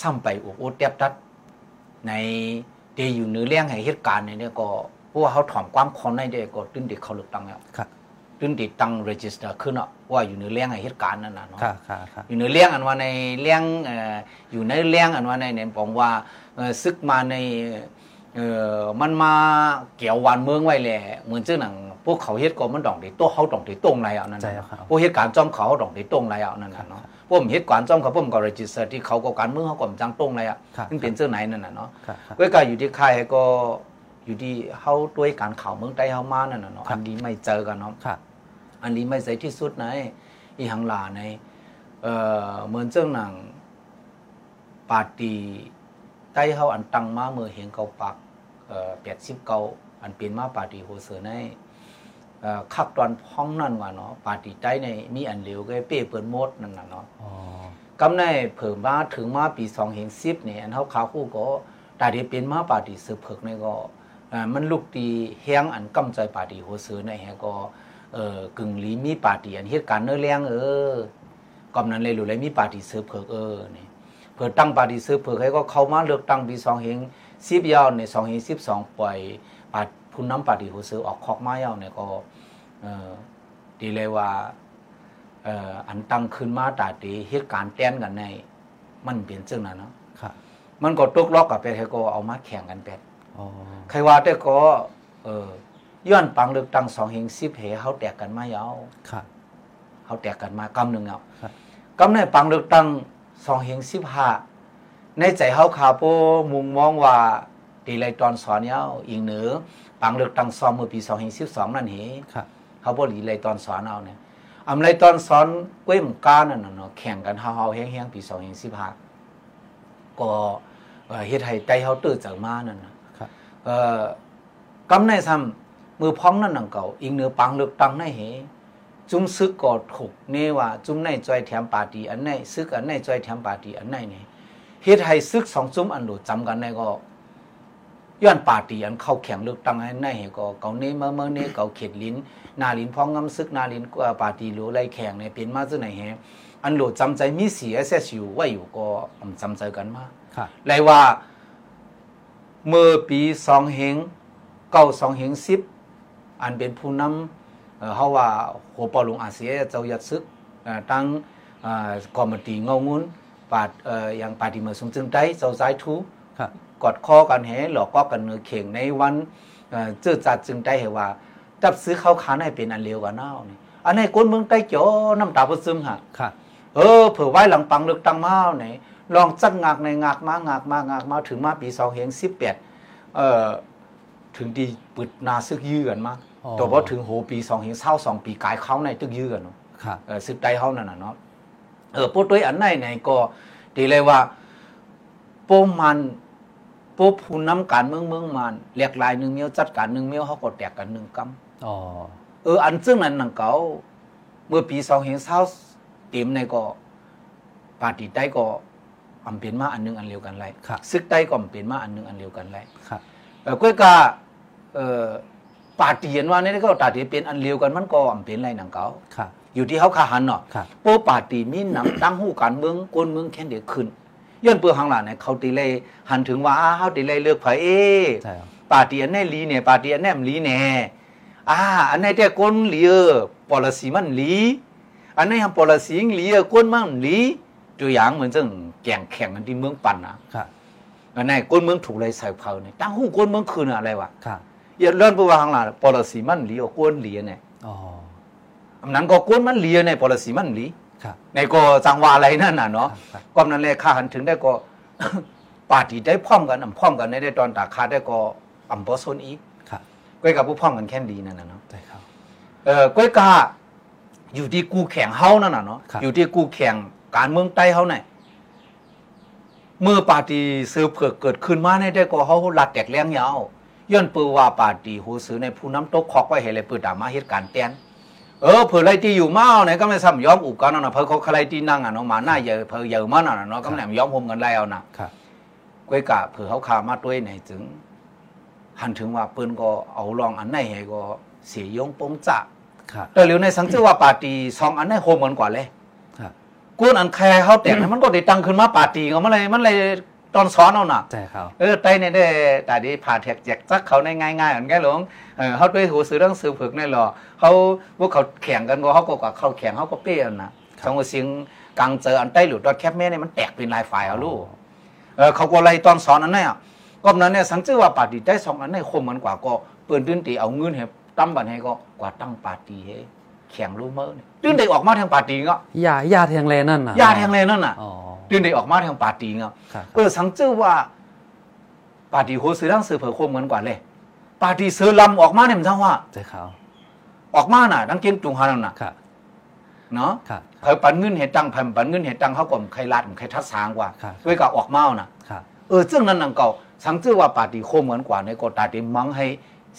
[SPEAKER 2] ซ้ำไปอุกอุดเตียบตัด ในเดอยู่เนื้อเลี้ยงให้เหตุการณ์เนี่ยก็เพราะว่าเขาถ่อมความคนในเด็กก็ตึ้นเด็กเขาเลือกตั้งแล้ว
[SPEAKER 1] ครับ
[SPEAKER 2] ตึ้นติดตั้งเรจิสเตอร์ขึ้นอะว่าอยู่ในเลี้ยงให้เหตุการณ์นั่นน่ะเนาะ
[SPEAKER 1] ครับครับครับ
[SPEAKER 2] อยู่ในเลี้ยงอันว่าในเลี้ยงเอ่ออยู่ในเลี้ยงอันว่าในเนี่ยบอกว่าเอ่อซึกมาในเอ่อมันมาเกี่ยววันเมืองไว้แหละเหมือนเจ้าหนัง พวกเขาเฮ็ดก็มันดองที่โตเขาดองที่ตรงไรอะนั่น
[SPEAKER 1] ใช่
[SPEAKER 2] น่ะ
[SPEAKER 1] ครับ
[SPEAKER 2] พวกเหตุการณ์จอมเขาดองที่ตรงไรอะนั่นน่ะเนาะพวกผมเหตุการณ์จอมเขาพวกผมก็เรจิสเตอร์ที่เขาก็การเมืองเขาก็จังตรงไรอะ
[SPEAKER 1] ครับ
[SPEAKER 2] ซึ่งเป็นเจ้าไหนนั่นน่ะเนาะ
[SPEAKER 1] ครับครับ
[SPEAKER 2] เว้ยก็อยู่ที่ค่ายก็อยู่ที่เฮาด้วยการข่าวเมืองใต้เฮามานั่นน่ะเนาะ
[SPEAKER 1] ครับ
[SPEAKER 2] อันนี้ไม่เจอกันเนาะ
[SPEAKER 1] ครับ
[SPEAKER 2] อันนี้ไม่ใส่ที่สุดในอีหังหลาในเอ่อเหมือนเจ้าหนังปาร์ตี้ใต้เฮาอันตังมาเมื่อเห็นเกาปักเอ่อแปดสิบเกาอันเป็นมาปาร์ตี้โฮเซอร์ใน เอ่อคักตอนพ้องนั่นว่าเนาะปาร์ตี้ใต้ในมีอันเหลวก็เป้เปิดหมดนั่นน่ะเนาะ
[SPEAKER 1] อ๋อ
[SPEAKER 2] กำในเพิ่มมาถึงมาปี2เห็น10เนี่ยอันเฮาขาวคู่ก็ตาที่เป็นมาปาร์ตี้สืบเพิกในก็อ่ามันลูกตีแฮงอันกำใจปาร์ตี้โฮเซอร์ในแฮก็เอ่อกึ่งหลีมีปาร์ตี้อันเหตุการณ์เนื้อเลี้ยงเออกำนั้นเลยหรือเลยมีปาร์ตี้สืบเพิกเออนี่เพื่อตั้งปาร์ตี้สืบเพิกให้ก็เข้ามาเลือกตั้งปี2เห็น10ยาวใน2เห็น12ปล่อยปาร์ผู้นำปาร์ตี้โฮเซอร์ออกคอกมายาวเนี่ยก็เอ่อ ดีเลยว่าเอ่ออันตั้งขึ้นมาตาตีเหตุการณ์แต้นกันใน มันเป็นจังนั้นเนาะ
[SPEAKER 1] ครับ
[SPEAKER 2] มันก็ตกล็อกกับไปให้ก็เอามาแข่งกันแปด
[SPEAKER 1] อ๋อ
[SPEAKER 2] ใครว่าแต่ก็เออย้อนปังเลือกตั้งสองเฮงสิบเหเฮาแตกกันมายาว
[SPEAKER 1] ครับ
[SPEAKER 2] เฮาแตกกันมากำหนึ่งเอา
[SPEAKER 1] ครับ
[SPEAKER 2] กำในปังเลือกตั้งสองเฮงสิบห้าในใจเฮาขาโปมุงมองว่าตีไรตอนสอนยาวอีกเหนือปังเลือกตั้งซอมเมื่อปีสองเฮงสิบสองนั่นเห
[SPEAKER 1] ครับ
[SPEAKER 2] เขาบ่หลีเลยตอนสอนเอาเนี่ยอำไรตอนสอนกล้วยหมกานั่นน่ะเนาะแข่งกันเฮาๆแห้งๆปี2015ก็เอ่อเฮ็ดให้ใจเฮาตื้อจากมานั่นน่ะ
[SPEAKER 1] ครับ
[SPEAKER 2] เอ่อกำในซ้ำมือพ้องนั่นนังเก่าอีกเหนือปังเลือกตั้งในเหจุ้มซึกก็ถูกนี่ว่าจุ้มในจอยแถมปาร์ตี้อันไหนซึกอันไหนจอยแถมปาร์ตี้อันไหนนี่เฮ็ดให้ซึกสองจุ้มอันโดจำกันได้ก็ ย้อนปาร์ตี้อันเข้าแข่งเลือกตั้งให้ในเหก็เกาเนเมื่อเมื่อเนเกาเขตลิ้น นาลินพ้องงำซึกนาลินกว่าปาร์ตี้หรือไรแข่งเนี่ยเป็นมาจากไหนแฮะอันโหลดจำใจมีเสียเสอยู่ไว้อยู่ก็อำจำใจกันมา
[SPEAKER 1] ครับ
[SPEAKER 2] เลยว่าเมื่อปีสองเฮงเก้าสองเฮงสิบอันเป็นผู้นำเอ่อเขาว่าหัวปอหลวงอาเซียเจ้ายัดซึกเอ่อตั้งเอ่อกอมตีเงางุนปาดเอ่ออย่างปาฏิเมือสมจึงได้เจ้าสายทู
[SPEAKER 1] ครับ
[SPEAKER 2] กอดคอกันแหหลอกก็กันเนื้อเข่งในวันเอ่อเจอจัดจึงได้เหว่าจับซื้อข้าวขานให้เป็นอันเร็วกว่าเน่านี่อันนี้คนเมืองใต้จ่อน้ำตาประซึมฮะ
[SPEAKER 1] ครับ
[SPEAKER 2] เออเผื่อไว้หลังปังเลือกตั้งมาเอาไหนลองจัดงากในงากมางากมางากมาถึงมาปีสองเฮงสิบแปดเอ่อถึงดีปึดนาซึกยื้อกันมา
[SPEAKER 1] อ๋อ
[SPEAKER 2] ตัวพอถึงโหปีสองเฮงเศร้าสองปีกายเขาในตึกยื้อกันเนาะ
[SPEAKER 1] ครับ
[SPEAKER 2] เออซึกใดเขานั่นน่ะเนาะเออพวกตัวอันไหนไหนก็ดีเลยว่าโป้มัน โป้ผู้นำการเมืองเมืองมันเรียกลายหนึ่งเมียวจัดการหนึ่งเมียวเขาก็แตกกันหนึ่งกำ
[SPEAKER 1] อ๋อ
[SPEAKER 2] เอออันซึ่งนั้นนังเก่าเมื่อปีสองเห็นเศร้าเต็มในก็ปาร์ตี้ใต้ก็อำเป็นมาอันหนึงอันเดียวกันไร
[SPEAKER 1] ครับ
[SPEAKER 2] ซึกใต้ก็อำเป็นมาอันหนึงอันเดียวกันไร
[SPEAKER 1] ครับ
[SPEAKER 2] เออก้อยกาเออปาร์ตี้เห็นว่านี่ก็ตาที่เป็นอันเดียวกันมันก็อำเป็นไรนังเก่า
[SPEAKER 1] ครับ
[SPEAKER 2] อยู่ที่เขาขาหันเนาะ
[SPEAKER 1] ครับ
[SPEAKER 2] โปปาร์ตี้มีหนำตั้งหู้การเมืองกวนเมืองแค่เดียวขึ้น ย้อนเปื้อหางหลานเนี่ยเขาตีเลยหันถึงว่าอ้าวเขาตีเลยเลือกไผเอ
[SPEAKER 1] ใช่ครับ
[SPEAKER 2] ปาร์ตี้อันไหนลีเนี่ยปาร์ตี้อันไหนมนลีเนี่ยอ่าอันไหนแต่คนลีเออ policy มันลีอันไหนทำ policy ลีเออคนมันลีตัวอย่างเหมือนจังแข่งแข่งกันที่เมืองปั่นนะครับอันไหนคนเมืองถูกเลยใส่เผาเนี่ยตั้งหูคนเมืองคืนอะไรวะ
[SPEAKER 1] ครับ
[SPEAKER 2] อย่าเลื่อนไปว่าข้างหลัง policy มันลีเอาคนลีเนี่ย
[SPEAKER 1] อ๋อ
[SPEAKER 2] อันนั้นก็คนมันลีเนี่ย policy มันลี
[SPEAKER 1] ครับ
[SPEAKER 2] ในก็จังหวะอะไรนั่นน่ะเนาะ
[SPEAKER 1] ครับ
[SPEAKER 2] ก็นั่นแหละข้าหันถึงได้ก็ปาร์ตี้ได้พร้อมกันอำพร้อมกันในได้ตอนตาคาได้ก็อำบ่ซนอีก
[SPEAKER 1] ครับ
[SPEAKER 2] ก้อยกับผู้พร้อมกันแค่ดีนั่นน่ะเนาะ
[SPEAKER 1] ใช่ครับ
[SPEAKER 2] เออก้อยกาอยู่ที่กูแข่งเฮานั่นน่ะเนาะ
[SPEAKER 1] ครับ
[SPEAKER 2] อยู่ที่กูแข่งการเมืองใต้เฮาเนี่ยเมื่อปาร์ตี้ซื้อเผือกเกิดขึ้นมาในได้ก็เฮาลัดแตกแรงยาวย้อนปือว่าปาร์ตี้หูซื้อในผู้น้ำตกคอกไว้ให้เลยปือตามมาเหตุการณ์แตน เออเผื่อไรที่อยู่มาเอาไหนก็ไม่ซ้ำยอมอุกกันเอานะเผื่อเขาใครที่นั่งอะเนาะมาหน้าเยอะเผื่อเยอะมาน่ะเนาะก็ไม่ยอมพมกันไรเอานะ
[SPEAKER 1] ครับ
[SPEAKER 2] ก้อยกะเผื่อเขาขามาด้วยไหนถึง หันถึงว่าเปิ้นก็เอาลองอันไหนให้ก็เสียยงปงจะ
[SPEAKER 1] ครับ
[SPEAKER 2] แต่เหลียวในสังเกตว่าปาร์ตี้สองอันไหนโฮมกันกว่าเลย
[SPEAKER 1] ครับ
[SPEAKER 2] กวนอันแคร์เขาแต่งให้มันก็ได้ตังขึ้นมาปาร์ตี้ก็มันเลยมันเลยตอนสอนเอาน่ะ
[SPEAKER 1] ใช่ครับ
[SPEAKER 2] เออไตเนี่ยได้แต่ดีผ่าแท็กแจกจักเขาในง่ายๆเหมือนกันหลง เออเขาด้วยหูซื้อเรื่องซื้อผึกในหรอเขาพวกเขาแข่งกันก็เขาก็กับเขาแข่งเขาก็เปี้ยนนะสองว่าเสียงกลางเจออันใต้หลุดดอทแคปแม่เนี่ยมันแตกเป็นลายฝ่ายเอาลูกเออเขาก็ไล่ตอนสอนอันนี้อะก็นั้นเนี่ยสังเกตว่าปาร์ตี้ได้สองอันนี้คมเหมือนกว่าก็เปิดตื้นตีเอาเงินให้ตั้มบันให้ก็กว่าตั้งปาร์ตี้ให้แข่งรู้เมื่อนี่ตื้นได้ออกมาทางปาร์ตี้ก็
[SPEAKER 1] ยายาแทงแลนั่นน่ะ
[SPEAKER 2] ยาแทงเลยนั่นน่ะ
[SPEAKER 1] อ๋อ
[SPEAKER 2] ตื้นได้ออกมาทางปาร์ตี้ก็
[SPEAKER 1] ครับ
[SPEAKER 2] เออสังเกตว่าปาร์ตี้โหซื้อทั้งซื้อเผื่อคมเหมือนกว่าเลย ปาร์ตี้ซื้อลำออกมาเนี่ยมันทั้งว่า
[SPEAKER 1] ใช่ครับ
[SPEAKER 2] ออกมาน่ะดังเก่งจุงฮานั่นน่ะ
[SPEAKER 1] ครับ
[SPEAKER 2] เนาะ
[SPEAKER 1] ครับ
[SPEAKER 2] เขาปันเงินเหตุตังพันปันเงินเหตุตังเขาก็ใครรัดใครทัดสางกว่า
[SPEAKER 1] ครับ
[SPEAKER 2] ด้วยกับออกเมาน่ะ
[SPEAKER 1] ครับ
[SPEAKER 2] เออซึ่งนั้นนังเก่าสังเกตว่าปาฏิโคเหมือนกว่าในก็ตาติมังให้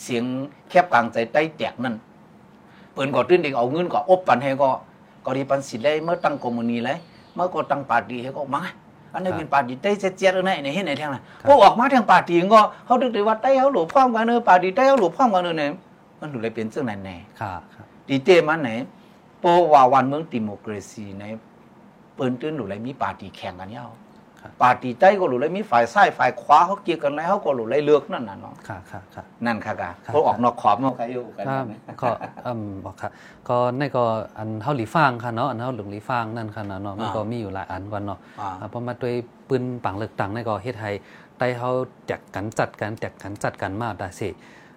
[SPEAKER 2] เสียงแคบกลางใจใต้แตกนั่นเปิ้นก็ตื้นเด็กเอาเงินก็อบปันให้ก็ก็ดีปันสิเลยเมื่อตั้งกรมนีเลยเมื่อก็ตั้งปาร์ตี้ให้ก็มา อันนี้เป็นปาร์ตี้ใต้เจ็ดๆอะไรในเห็นไหนแท่งน่ะพวกออกมาทางปาร์ตี้ก็เขาดึกได้ว่าใต้เขาหลบพร้อมกันเนอะปาร์ตี้ใต้เขาหลบพร้อมกันเนอะเนี่ยมันดูเลยเป็นซึ่งไหนแน่
[SPEAKER 1] ครับครับ
[SPEAKER 2] ดีเตมันไหนเพราะว่าวันเมืองดิโมคราซีในเปิ้นตื้นหลุเลยมีปาร์ตี้แข่งกันยาว
[SPEAKER 1] ครับ
[SPEAKER 2] ปาร์ตี้ใต้ก็หลุเลยมีฝ่ายซ้ายฝ่ายขวาเขาเกี่ยวกันแล้วเขาก็หลุเลยเลือกนั่นน่ะเนาะ
[SPEAKER 1] ครับครับครับ
[SPEAKER 2] นั่นค่ะกะ
[SPEAKER 1] ครับ
[SPEAKER 2] พวกออกนอกขอบมาใครอยู่กัน
[SPEAKER 1] ครับ
[SPEAKER 2] ไหม
[SPEAKER 1] ก็อืมบอกครับก็ในก็อันเฮาหลีฟางค่ะเนาะอันเฮาหลงหลีฟางนั่นค่ะเนาะมัน
[SPEAKER 2] อ่า
[SPEAKER 1] ก็มีอยู่หลายอันก่อนเนาะ
[SPEAKER 2] อ่า
[SPEAKER 1] อ่าเพราะมาด้วยปืนปังเลือกตังในก็เฮ็ดให้ไต้เฮาแจกกันจัดกันแจกกันจัดกันมาได้สิ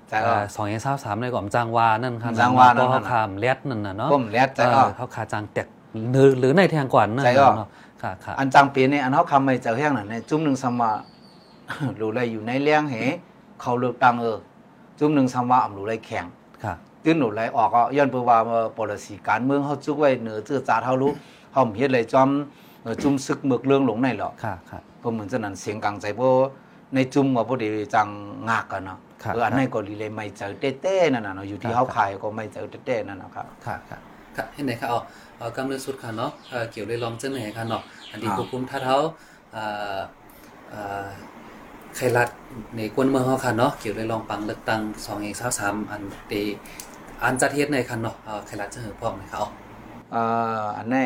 [SPEAKER 2] แต่ก็
[SPEAKER 1] สองเอสามในก็อมจางวานั่นค่ะ
[SPEAKER 2] จางวานั่น
[SPEAKER 1] ก็เฮา
[SPEAKER 2] น่ะ
[SPEAKER 1] คามเลียดนั่นน่ะเนาะ
[SPEAKER 2] ก้มแลดใจ
[SPEAKER 1] เอ
[SPEAKER 2] ก็
[SPEAKER 1] อเขาขาจางแตกหรือหรือในแทงกว่านั่น
[SPEAKER 2] ใจก็
[SPEAKER 1] เนาะค่ะค่ะ
[SPEAKER 2] อันจังปีนี่อันเขาคำไม่เจอแห้งน่ะในจุ่มหนึ่งสมาหลุเลยอยู่ในเลี้ยงเหเขาเลือกตังเออจุ่มหนึ่งสมาอ่ำหลุเลยแข่ง
[SPEAKER 1] ค่ะ
[SPEAKER 2] ตื้นหลุเลยออกก็ย้อนเพื่อว่าปรสีการเมืองเขาจุกไว้เหนือเจือจาดเขารู้เขาเฮ็ดเลยจอมเอ่อจุ่มซึกเมือกเรื่องหลงในหรอก
[SPEAKER 1] ค่ะค่ะ
[SPEAKER 2] เพราะเหมือนฉะนั้นเสียงกลางใจเพราะในจุ่มว่าพอดีจังงากกันเนาะ
[SPEAKER 1] ครับ
[SPEAKER 2] เอออันนั้นก็รีเลยไม่เจอเต้ๆนั่นน่ะเนาะอยู่ที่
[SPEAKER 1] ครับ
[SPEAKER 2] เขาขายก็ไม่เจอเต้ๆนั่นนะครับ
[SPEAKER 1] ค่ะค่ะค่ะเห็นไหนคะเอาเอา กำเนิดสุดค่ะเนาะเออเกี่ยวเลยลองเจ้าไหนค่ะเนาะอันนี้ควบคุมท่าเท้าเออเออไขรัดในกวนเมืองเฮาค่ะเนาะเกี่ยวเลยลองปังเลือกตั้ง2เอก23อันเตอันจัดเฮ็ดในค่ะเนาะเออไขรัดจะเหือพร้อมไหมคะเอา
[SPEAKER 2] เอ่ออันใน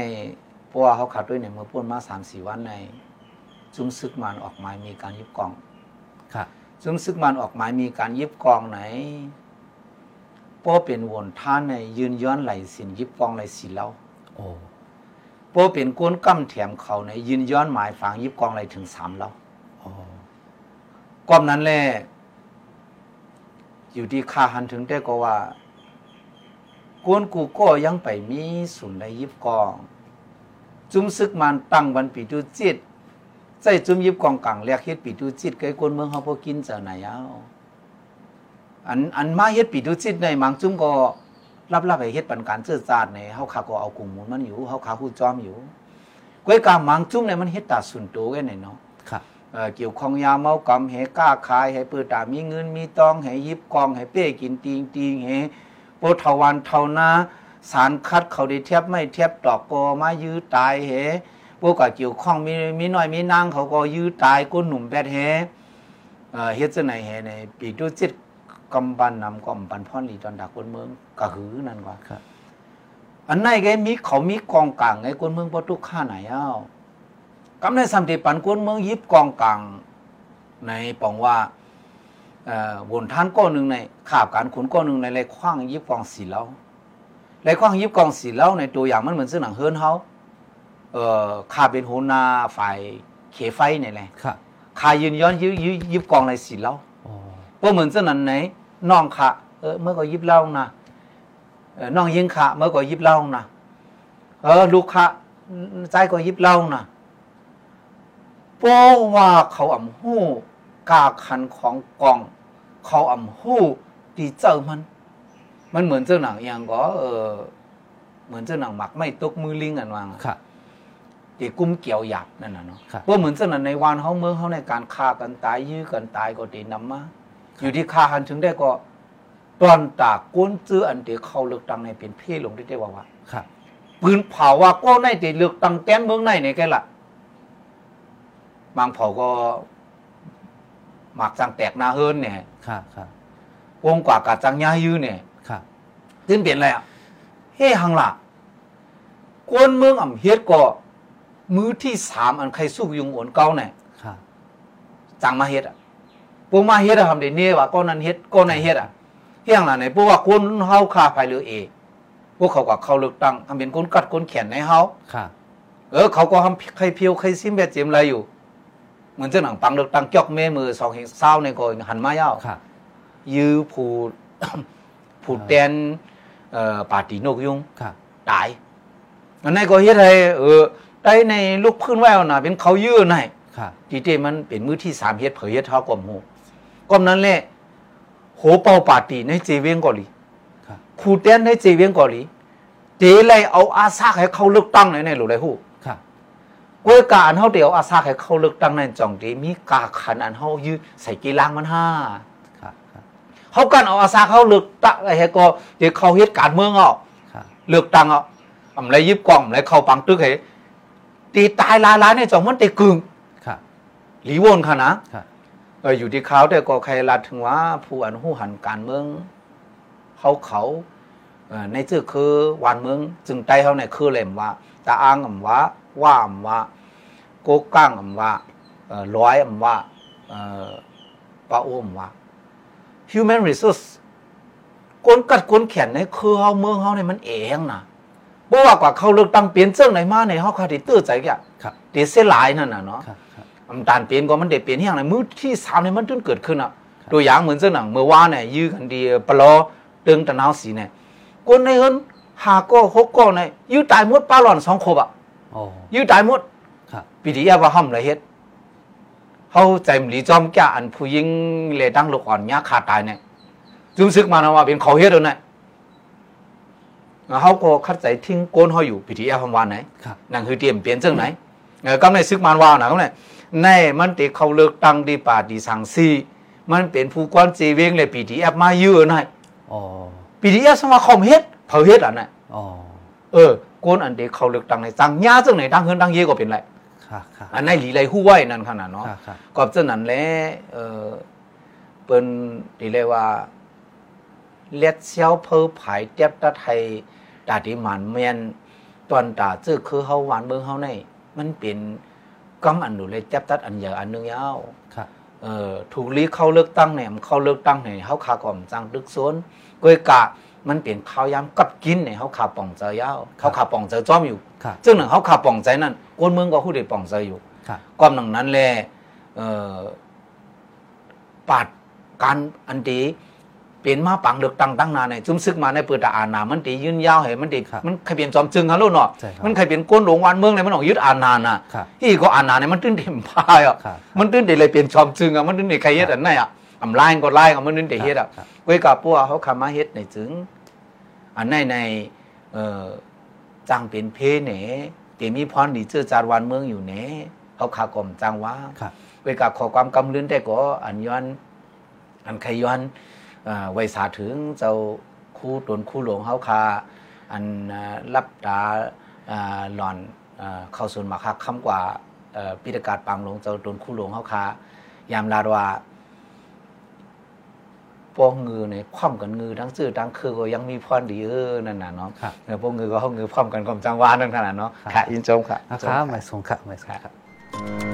[SPEAKER 2] เพราะว่าเขาขัดด้วยเนี่ยเมื่อพ่นมาสามสี่วันในจุ้มซึกมันออกหมายมีการยิบกล่อง
[SPEAKER 1] ค่ะ
[SPEAKER 2] จุ้มซึกมันออกหมายมีการยิบกล่องไหนเพราะเป็นวนท่านในยืนย้อนไหลสินยิบกล่องไหลสินแล้ว
[SPEAKER 1] โอ้
[SPEAKER 2] เพราะเป็นก้นกั้มแถมเขาในยืนย้อนหมายฝังยิบกล่องไหลถึงสามแล้ว
[SPEAKER 1] โอ้
[SPEAKER 2] ก้อมนั้นแหละอยู่ที่ค่าหันถึงได้ก็ว่าก้นกูก็ยังไปมีสุนในยิบกล่อง จุ้มซึกมันตั้งวันปีตุจิตใจจุ้มยิบกองกลางเรียกเฮ็ดปีตุจิตไกคนเมืองเฮาบ่กินเจ้าไหนเอาอันอันมาเฮ็ดปีตุจิตในมังจุ้มก็ รับรับให้เฮ็ดปันการเจื้อจาดในเฮาขาก็เอากุ่มหมุนมันอยู่เฮาขาฮู้จอมอยู่ก้อยกามังจุ้มในมันเฮ็ดตาสุนโตไว้ในเนาะ
[SPEAKER 1] ค่ะ
[SPEAKER 2] เอ่อเกี่ยวข้องยาเมากำให้กล้าขายให้เปิดตามีเงินมีตองให้ยิบกองให้เป้กินติงติงให้โปเทาวันเทานาสารคัดเขาได้เทียบไม่เทียบตอกกอมายื้อตายเฮพวกก็เกี่ยวข้องมีมีน้อยมีนางเขาก็ยื้อตายก้นหนุ่มแบดเฮเอ่อเฮ็ดจังไหนเฮในปีตุจิต กำบันนำกำบันพ่อนลีตอนดักคนเมืองก็หือนั่นว่า
[SPEAKER 1] ครับ
[SPEAKER 2] อันไหนแกมีเขามีกองกลางไงคนเมืองบ่ตุกค่าไหนเอ้ากำในสัมติปันคนเมืองยิบกองกลางในปองว่าเอ่อวนท่านก้อนหนึ่งในขาบการขุนก้อนหนึ่งในไรคว้างยิบกองสีเหล้าไรคว้างยิบกองสีเหล้าในตัวอย่างมันเหมือนซึ่งหนังเฮิร์นเฮาเอ่อขาเป็นหัวหน้าฝ่ายเขไฟในแหละ
[SPEAKER 1] ค่ะ
[SPEAKER 2] ขายืนย้อนยิบยิบยิบกองในสีเหล้า
[SPEAKER 1] โอ้
[SPEAKER 2] ก็เหมือนซึ่งนั้นไหนน้องขาเออเมื่อก็ยิบเหล้านะเออน้องยิงขาเมื่อก็ยิบเหล้านะเออลูกขาใจก็ยิบเหล้านะเพราะว่าเขาอ่ำหู้กาคันของกอง เขาอ่ำหู้ดีเจอมัน มันเหมือนเจ้าหนังอย่างก็เออเหมือนเจ้าหนังหมักไม่ตกมือลิงอันวางอะ
[SPEAKER 1] ครับ
[SPEAKER 2] ตีกุ้มเกี่ยวหยาบนั่นน่ะเนาะ
[SPEAKER 1] ครับ
[SPEAKER 2] ว่าเหมือนเจ้าหนังในวันเขาเมืองเขาในการฆ่ากันตายยื้อกันตายก็ตีนำมา อยู่ที่ฆ่าหันถึงได้ก็ตอนตากก้นซื้ออันเดียวเข้าเลือกตั้งในเป็นเพ่ลงที่ได้ว่าว่า
[SPEAKER 1] ครับ
[SPEAKER 2] ปืนเผาว่าก็ในตีเลือกตั้งแต้นเมืองในในแกละบางเผาก็หมักจังแตกหนาเฮินเนี่ย
[SPEAKER 1] ครับครับ
[SPEAKER 2] วงกว่ากาจังยายื้อเนี่ย
[SPEAKER 1] ครับ
[SPEAKER 2] ซึ่งเปลี่ยนอะไรอะเฮ้หังละกวนเมืองอ่ำเฮ็ดก็มือที่สามอันใครสู้ยุงโอนเก้าเนี่ย
[SPEAKER 1] ครับ
[SPEAKER 2] จังมาเฮ็ดอะ พวกมาเฮ็ดอะทำได้เนี่ยว่าก็นั้นเฮ็ดก็ในเฮ็ดอะเฮียงละไหนพวกว่าคนเฮาคาภายเรือเอพวกเขาก็เข้าเลือกตั้งทำเป็นคนกัดคนแขนในเฮา
[SPEAKER 1] ครับ
[SPEAKER 2] เออเขาก็ทำใครเพียวใครซิมแบบเจมอะไรอยู่ เหมือนเจ้าหนังปังเลือกตั้งจอกเมมือสองเฮงเศร้าในก็หันมายาว
[SPEAKER 1] ครับ
[SPEAKER 2] ยื้อผูดผูดแตนเอ่อปาตีนกยุง
[SPEAKER 1] ครับ
[SPEAKER 2] ตายอันนั้นก็เฮ็ดให้เออได้ในลูกพื้นแววน่ะเป็นเขายื้อใน
[SPEAKER 1] ครับ
[SPEAKER 2] ทีเตมันเป็นมือที่สามเฮ็ดเผยเฮ็ดเท่ากลมหู ก้มนั้นแหละโหเป่าปาตีในเจเวียงเกาหลี
[SPEAKER 1] ครับ
[SPEAKER 2] ผูดแตนในเจเวียงเกาหลีเจเลยเอาอาซากให้เขาเลือกตั้งในในหรือไรฮู้
[SPEAKER 1] ครับ
[SPEAKER 2] กวยกาอันเฮาเดียวอาซากให้เขาเลือกตั้งในจ่องดีมีกาขันอันเฮายื้อใส่กีฬางมันห้า
[SPEAKER 1] ครับครับ
[SPEAKER 2] เขากันเอาอาซาเขาเลือกตั้งอะไรให้ก็เดี๋ยวเขาเฮ็ดการเมืองเอา
[SPEAKER 1] ครับ
[SPEAKER 2] เลือกตั้งเอาอำไรยิบกล่องอำไรเข้าปังตึกให้ตีตายลายลายในจ่องมันตีกึ่ง
[SPEAKER 1] ครับ
[SPEAKER 2] หลีวนค่ะนะครับ เอออยู่ที่เขาแต่ก็ใครรัดถึงว่าผู้อันหู้หันการเมืองเขาเขาเอ่อในชื่อคือวันเมืองจึงใจเขาในคือเล่มว่าตาอ้างอำว่าว่าอำว่าโกก้างอำว่าเอ่อร้อยอำว่าเอ่อปะโอมว่า human resource กนกัดกนแขนในคือเฮาเมืองเฮาเนี่ยมันเองนะบ่ว่ากว่าเขาเลือกตั้งเปลี่ยนเจ้งไหนมาในเฮาคาดิตื้อใจแก
[SPEAKER 1] ครับ
[SPEAKER 2] เดเสียหลายนั่นน่ะเนาะ
[SPEAKER 1] ครับครับ
[SPEAKER 2] อำ ตาลเปลี่ยนก็มันได้เปลี่ยนอย่างไรมือที่สามเนี่ยมันจนเกิดขึ้นอะตัวอย่างเหมือนเส้นหนังเมื่อวานเนี่ยยื้อกันดีปลอเตึงตะนาวสีเนี่ยคนในเฮินหาก็หกก็เนี่ยยื้อตายหมดป้าหล่อนสองคบอะ
[SPEAKER 1] โอ้
[SPEAKER 2] ยื้อตายหมด
[SPEAKER 1] ครับ
[SPEAKER 2] ปีที่แยว่าห้ำเลยเฮ็ดเขาใจมหลีจอมแก่อันผู้หญิงเลดังลูกอ่อนยาขาดตายเนี่ยจุมซึกมานะว่าเป็นเขาเฮ็ดแล้วเนี่ยเขาก็คัดใจทิ้งโกนเขาอยู่ปีที่แยคำวานไหน
[SPEAKER 1] ครับ
[SPEAKER 2] นั่นคือเตรียมเปลี่ยนเจ้งไหนเออก็ในซึกมานวาวนะก็ใน ในมันติเขาเลือกตั้งดีป่าดีสังซีมันเป็นผู้กวนจีเวงเลยปีที่แอมาเยอะหน่อย
[SPEAKER 1] โอ้
[SPEAKER 2] ปีที่แอสมาคอมเฮ็ดเผาเฮ็ดอะน่ะ
[SPEAKER 1] โอ้
[SPEAKER 2] เออโกนอันเดียวเขาเลือกตั้งในจังยาจังไหนดังเฮินดังเยก็เป็นไร
[SPEAKER 1] ครับครับ
[SPEAKER 2] อันในหลีไรฮู้ไว้นั่นขนาดเนาะ
[SPEAKER 1] ครับครับ
[SPEAKER 2] กอบเจ้านั้นแหละเออเปิ้นดีเลยว่าเล็ดเซียวเพอผายเตียบตะไทยตาที่หมันแม่นตอนตาจื้อคือเฮาหวานเบิ่งเฮาในมันเป็น กำอันดูเลยเตียบตัดอันใหญ่อันหนึงยาว
[SPEAKER 1] ครับ
[SPEAKER 2] เออถูกลีเข้าเลือกตั้งเนี่ยมันเข้าเลือกตั้งเนี่ยเฮาขาก่อมจังดึกสวนกวยกะมันเป็นข้าวยามกับกินเนี่ยเฮาขาป่องเจอยาวเขาขาป่องเจอจ้อมอยู่
[SPEAKER 1] ครับ
[SPEAKER 2] ซึ่งหนึ่งเขาขาป่องใจนั่นกวนเมืองก็ฮู้ได้ป่องใจอยู่
[SPEAKER 1] ครับ
[SPEAKER 2] ก้อมหนังนั้นแหละเอ่อปาดการอันตี เปลี่ยนมาปังเลือกตั้งตั้งนานเนี่ยจุ่มซึกมาในเปิดตาอานามันตียืนยาวเห็นมันตี
[SPEAKER 1] ครับ
[SPEAKER 2] มันใครเปลี่ยนจอมจึงฮัลโหลเนาะ
[SPEAKER 1] ใช่ครับ
[SPEAKER 2] มันใครเปลี่ยนก้นหลวงวันเมืองเนี่ยมันออกยึดอานาน่ะ
[SPEAKER 1] ครับ
[SPEAKER 2] ที่ก็อานาเนี่ยมันตื้นเต็มพายอะ
[SPEAKER 1] ครับ
[SPEAKER 2] มันตื้นเดเลยเปลี่ยนจอมจึงอะมันตื้นเดใครเฮ็ดอันไหนอะอำไล่ก็ไล่อะมันตื้นเดเฮ็ดอะ
[SPEAKER 1] ครับ
[SPEAKER 2] เว้ยกับพวกเขาคามาเฮ็ดในจึงอันในในเอ่อจังเป็นเพเนเตมีพรดีเจอจารวันเมืองอยู่เนเขาขากลมจังว่า
[SPEAKER 1] ครับ
[SPEAKER 2] เวกับขอความกำลืนแต่ก็อันย้อนอันใครย้อนเอ่อ ไว้สาถึงเจ้าคู่ตนคู่หลวงเฮาคาอันอ่ารับตาอ่าหล่อนอ่าเข้าส่วนมาคักคำกว่าเอ่อพิธการปังหลวงเจ้าตนคู่หลวงเฮาคายามลาดว่าพวกงือเนี่ยคว่ำกันงือทั้งซื่อทั้งคือก็ยังมีพรดีเออนั่นน่ะเนาะ
[SPEAKER 1] ครับ
[SPEAKER 2] เออพวกงือก็เขางือพร้อมกันกลมจังหวานั่นขนาดเนาะ
[SPEAKER 1] ครับ
[SPEAKER 2] ค่ะยินชมค่ะ
[SPEAKER 1] นะครับไม่สงครับไม่สงครับ